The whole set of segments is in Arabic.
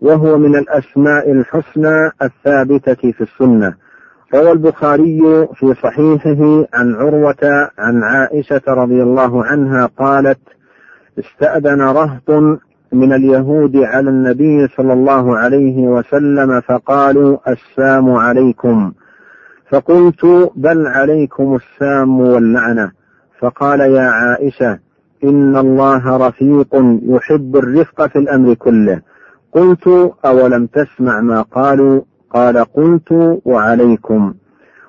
وهو من الأسماء الحسنى الثابتة في السنة. روى البخاري في صحيحه عن عروة عن عائشة رضي الله عنها قالت استأذن رهط من اليهود على النبي صلى الله عليه وسلم فقالوا السام عليكم. فقلت بل عليكم السام واللعنة. فقال يا عائشة إن الله رفيق يحب الرفق في الأمر كله. قلت أولم تسمع ما قالوا؟ قال قلت وعليكم.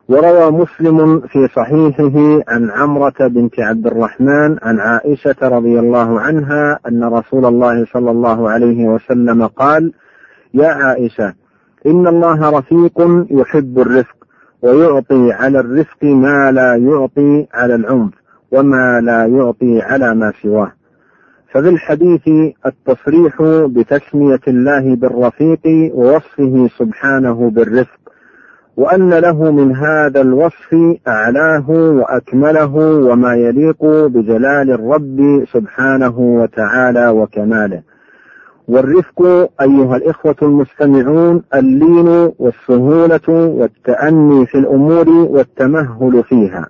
وروى مسلم في صحيحه عن عمرة بنت عبد الرحمن عن عائشة رضي الله عنها أن رسول الله صلى الله عليه وسلم قال يا عائشة إن الله رفيق يحب الرفق ويعطي على الرفق ما لا يعطي على العنف وما لا يعطي على ما سواه. ففي الحديث التصريح بتسمية الله بالرفيق ووصفه سبحانه بالرفق وأن له من هذا الوصف أعلاه وأكمله وما يليق بجلال الرب سبحانه وتعالى وكماله. والرفق أيها الإخوة المستمعون اللين والسهولة والتأني في الأمور والتمهل فيها.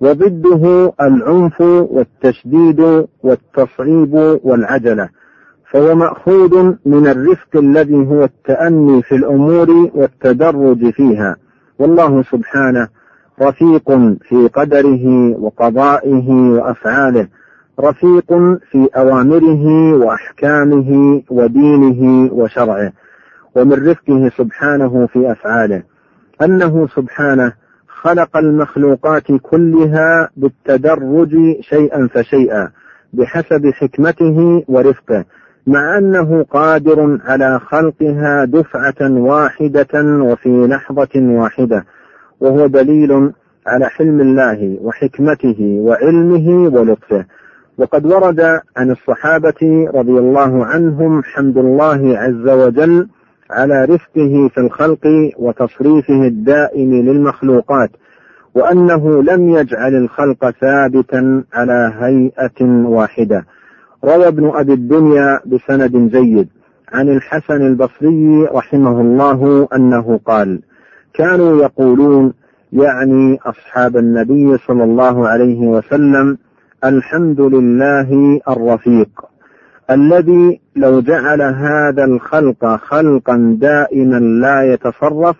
وضده العنف والتشديد والتصعيب والعجلة فهو مأخوذ من الرفق الذي هو التأني في الأمور والتدرج فيها. والله سبحانه رفيق في قدره وقضائه وأفعاله رفيق في أوامره وأحكامه ودينه وشرعه ومن رفقه سبحانه في أفعاله. أنه سبحانه خلق المخلوقات كلها بالتدرج شيئا فشيئا بحسب حكمته ورفقه مع أنه قادر على خلقها دفعة واحدة وفي لحظة واحدة وهو دليل على حلم الله وحكمته وعلمه ولطفه. وقد ورد عن الصحابة رضي الله عنهم حمد الله عز وجل على رفقه في الخلق وتصريفه الدائم للمخلوقات وأنه لم يجعل الخلق ثابتا على هيئة واحدة. روى ابن أبي الدنيا بسند جيد عن الحسن البصري رحمه الله أنه قال كانوا يقولون يعني أصحاب النبي صلى الله عليه وسلم الحمد لله الرفيق. الذي لو جعل هذا الخلق خلقا دائما لا يتصرف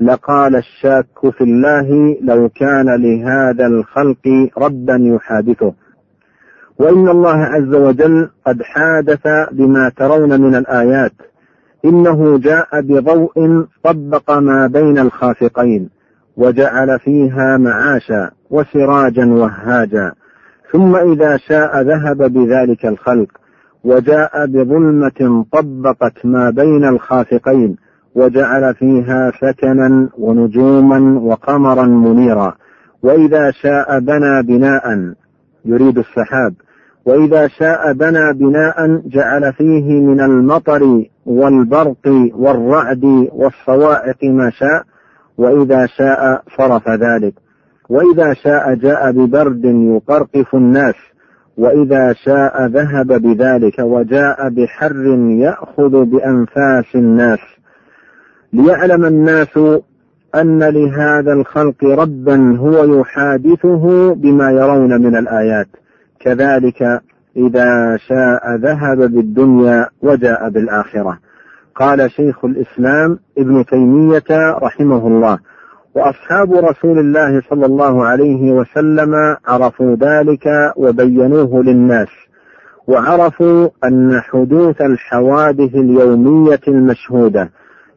لقال الشاك في الله لو كان لهذا الخلق ربا يحادثه. وإن الله عز وجل قد حادث بما ترون من الآيات. إنه جاء بضوء طبق ما بين الخافقين وجعل فيها معاشا وسراجا وهاجا. ثم إذا شاء ذهب بذلك الخلق. وجاء بظلمة طبقت ما بين الخافقين وجعل فيها سكنا ونجوما وقمرا منيرا. وإذا شاء بنى بناء يريد السحاب. وإذا شاء بنى بناء جعل فيه من المطر والبرق والرعد والصواعق ما شاء. وإذا شاء صرف ذلك. وإذا شاء جاء ببرد يقرقف الناس. وإذا شاء ذهب بذلك وجاء بحر يأخذ بأنفاس الناس. ليعلم الناس أن لهذا الخلق ربا هو يحادثه بما يرون من الآيات. كذلك إذا شاء ذهب بالدنيا وجاء بالآخرة. قال شيخ الإسلام ابن تيمية رحمه الله وأصحاب رسول الله صلى الله عليه وسلم عرفوا ذلك وبينوه للناس وعرفوا أن حدوث الحوادث اليومية المشهودة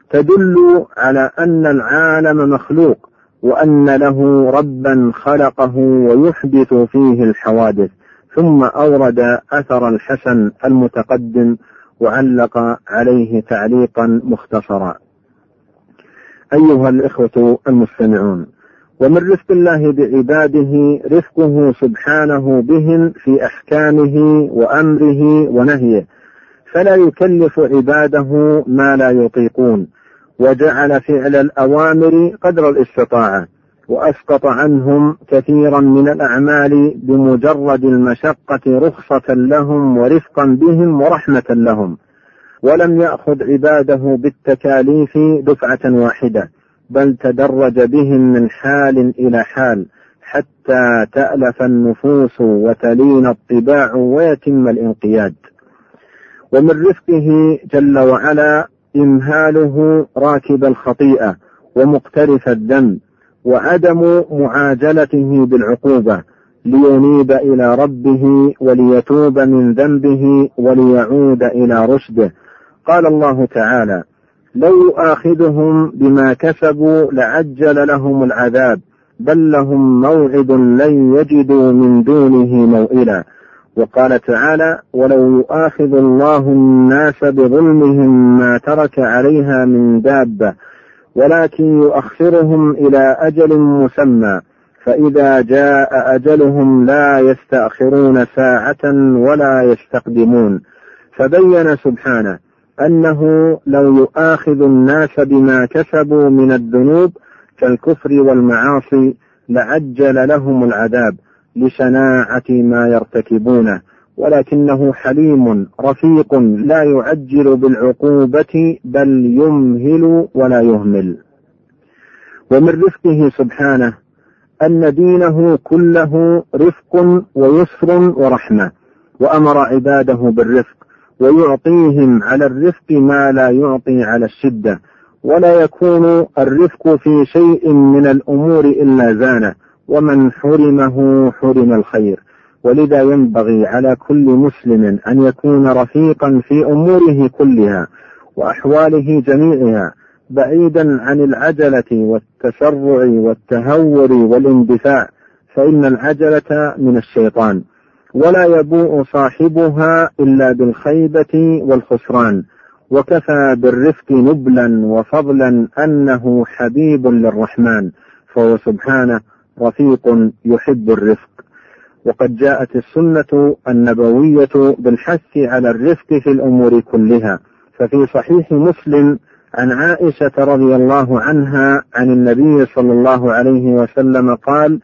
تدل على أن العالم مخلوق وأن له ربا خلقه ويحدث فيه الحوادث ثم أورد أثر الحسن المتقدم وعلق عليه تعليقا مختصرا. أيها الإخوة المستمعون ومن رفق الله بعباده رفقه سبحانه بهم في أحكامه وأمره ونهيه فلا يكلف عباده ما لا يطيقون وجعل فعل الأوامر قدر الاستطاعة وأسقط عنهم كثيرا من الأعمال بمجرد المشقة رخصة لهم ورفقا بهم ورحمة لهم. ولم يأخذ عباده بالتكاليف دفعة واحدة بل تدرج بهم من حال إلى حال حتى تألف النفوس وتلين الطباع ويتم الانقياد. ومن رفقه جل وعلا إمهاله راكب الخطيئة ومقترف الذنب وعدم معاجلته بالعقوبة لينيب إلى ربه وليتوب من ذنبه وليعود إلى رشده قال الله تعالى لو يؤاخذهم بما كسبوا لعجل لهم العذاب بل لهم موعد لن يجدوا من دونه موئلا. وقال تعالى ولو يؤاخذ الله الناس بظلمهم ما ترك عليها من دابة ولكن يؤخرهم إلى أجل مسمى فإذا جاء أجلهم لا يستأخرون ساعة ولا يستقدمون. فبين سبحانه أنه لو يؤاخذ الناس بما كسبوا من الذنوب كالكفر والمعاصي لعجل لهم العذاب لشناعه ما يرتكبونه ولكنه حليم رفيق لا يعجل بالعقوبة بل يمهل ولا يهمل. ومن رفقه سبحانه أن دينه كله رفق ويسر ورحمة، وأمر عباده بالرفق، ويعطيهم على الرفق ما لا يعطي على الشدة، ولا يكون الرفق في شيء من الأمور إلا زانة، ومن حرمه حرم الخير. ولذا ينبغي على كل مسلم أن يكون رفيقا في أموره كلها وأحواله جميعها بعيدا عن العجلة والتسرع والتهور والاندفاع فإن العجلة من الشيطان ولا يبوء صاحبها إلا بالخيبة والخسران. وكفى بالرفق نبلا وفضلا أنه حبيب للرحمن. فهو سبحانه رفيق يحب الرفق. وقد جاءت السنة النبوية بالحث على الرفق في الأمور كلها. ففي صحيح مسلم عن عائشة رضي الله عنها عن النبي صلى الله عليه وسلم قال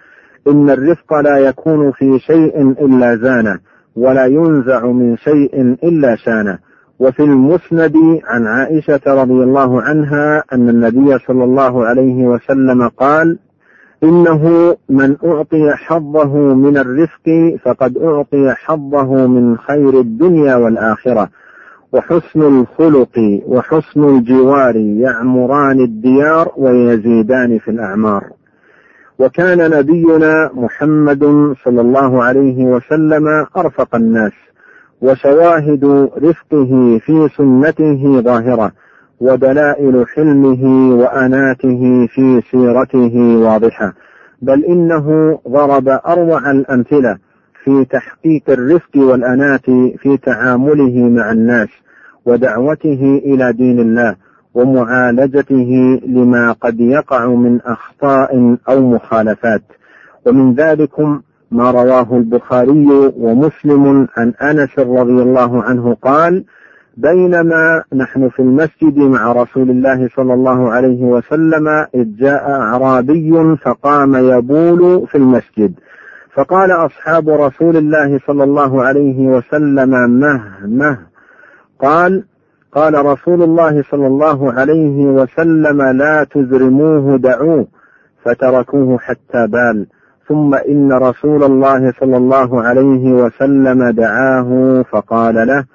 إن الرفق لا يكون في شيء إلا زانه ولا ينزع من شيء إلا شانه. وفي المسند عن عائشة رضي الله عنها أن النبي صلى الله عليه وسلم قال إنه من أعطي حظه من الرفق فقد أعطي حظه من خير الدنيا والآخرة. وحسن الخلق وحسن الجوار يعمران الديار ويزيدان في الأعمار. وكان نبينا محمد صلى الله عليه وسلم أرفق الناس وشواهد رفقه في سنته ظاهرة ودلائل حلمه وأناته في سيرته واضحة. بل إنه ضرب أروع الأمثلة في تحقيق الرفق والأنات في تعامله مع الناس ودعوته إلى دين الله. ومعالجته لما قد يقع من أخطاء أو مخالفات. ومن ذلكم ما رواه البخاري ومسلم عن أنس رضي الله عنه قال بينما نحن في المسجد مع رسول الله صلى الله عليه وسلم إذ جاء أعرابي فقام يبول في المسجد. فقال أصحاب رسول الله صلى الله عليه وسلم مه مه. قال قال رسول الله صلى الله عليه وسلم لا تزرموه دعوه فتركوه حتى بال. ثم إن رسول الله صلى الله عليه وسلم دعاه فقال له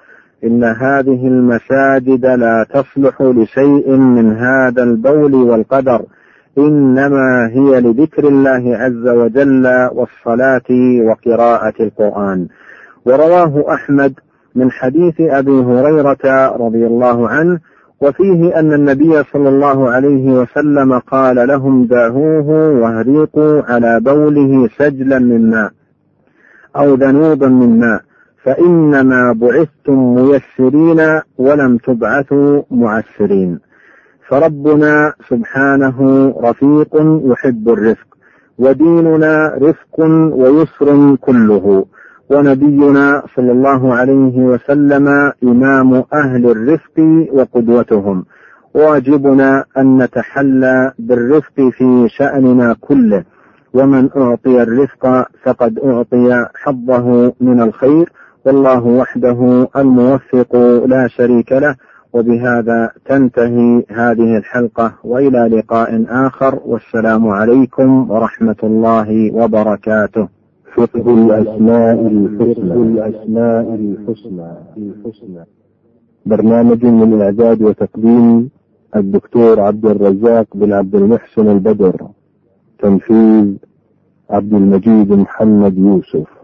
إن هذه المساجد لا تصلح لشيء من هذا البول والقدر إنما هي لذكر الله عز وجل والصلاة وقراءة القرآن. ورواه أحمد من حديث أبي هريرة رضي الله عنه وفيه أن النبي صلى الله عليه وسلم قال لهم دعوه واهريقوا على بوله سجلا من ماء أو ذنوبا من ماء فإنما بعثتم ميسرين ولم تبعثوا معسرين. فربنا سبحانه رفيق يحب الرفق وديننا رفق ويسر كله. ونبينا صلى الله عليه وسلم إمام أهل الرفق وقدوتهم. واجبنا أن نتحلى بالرفق في شأننا كله. ومن أعطي الرفق فقد أعطي حظه من الخير. والله وحده الموفق لا شريك له. وبهذا تنتهي هذه الحلقة وإلى لقاء آخر. والسلام عليكم ورحمة الله وبركاته. فقه الأسماء الحسنى. الأسماء الحسنى. الحسنى. برنامج من إعداد وتقديم الدكتور عبد الرزاق بن عبد المحسن البدر. تنفيذ عبد المجيد محمد يوسف.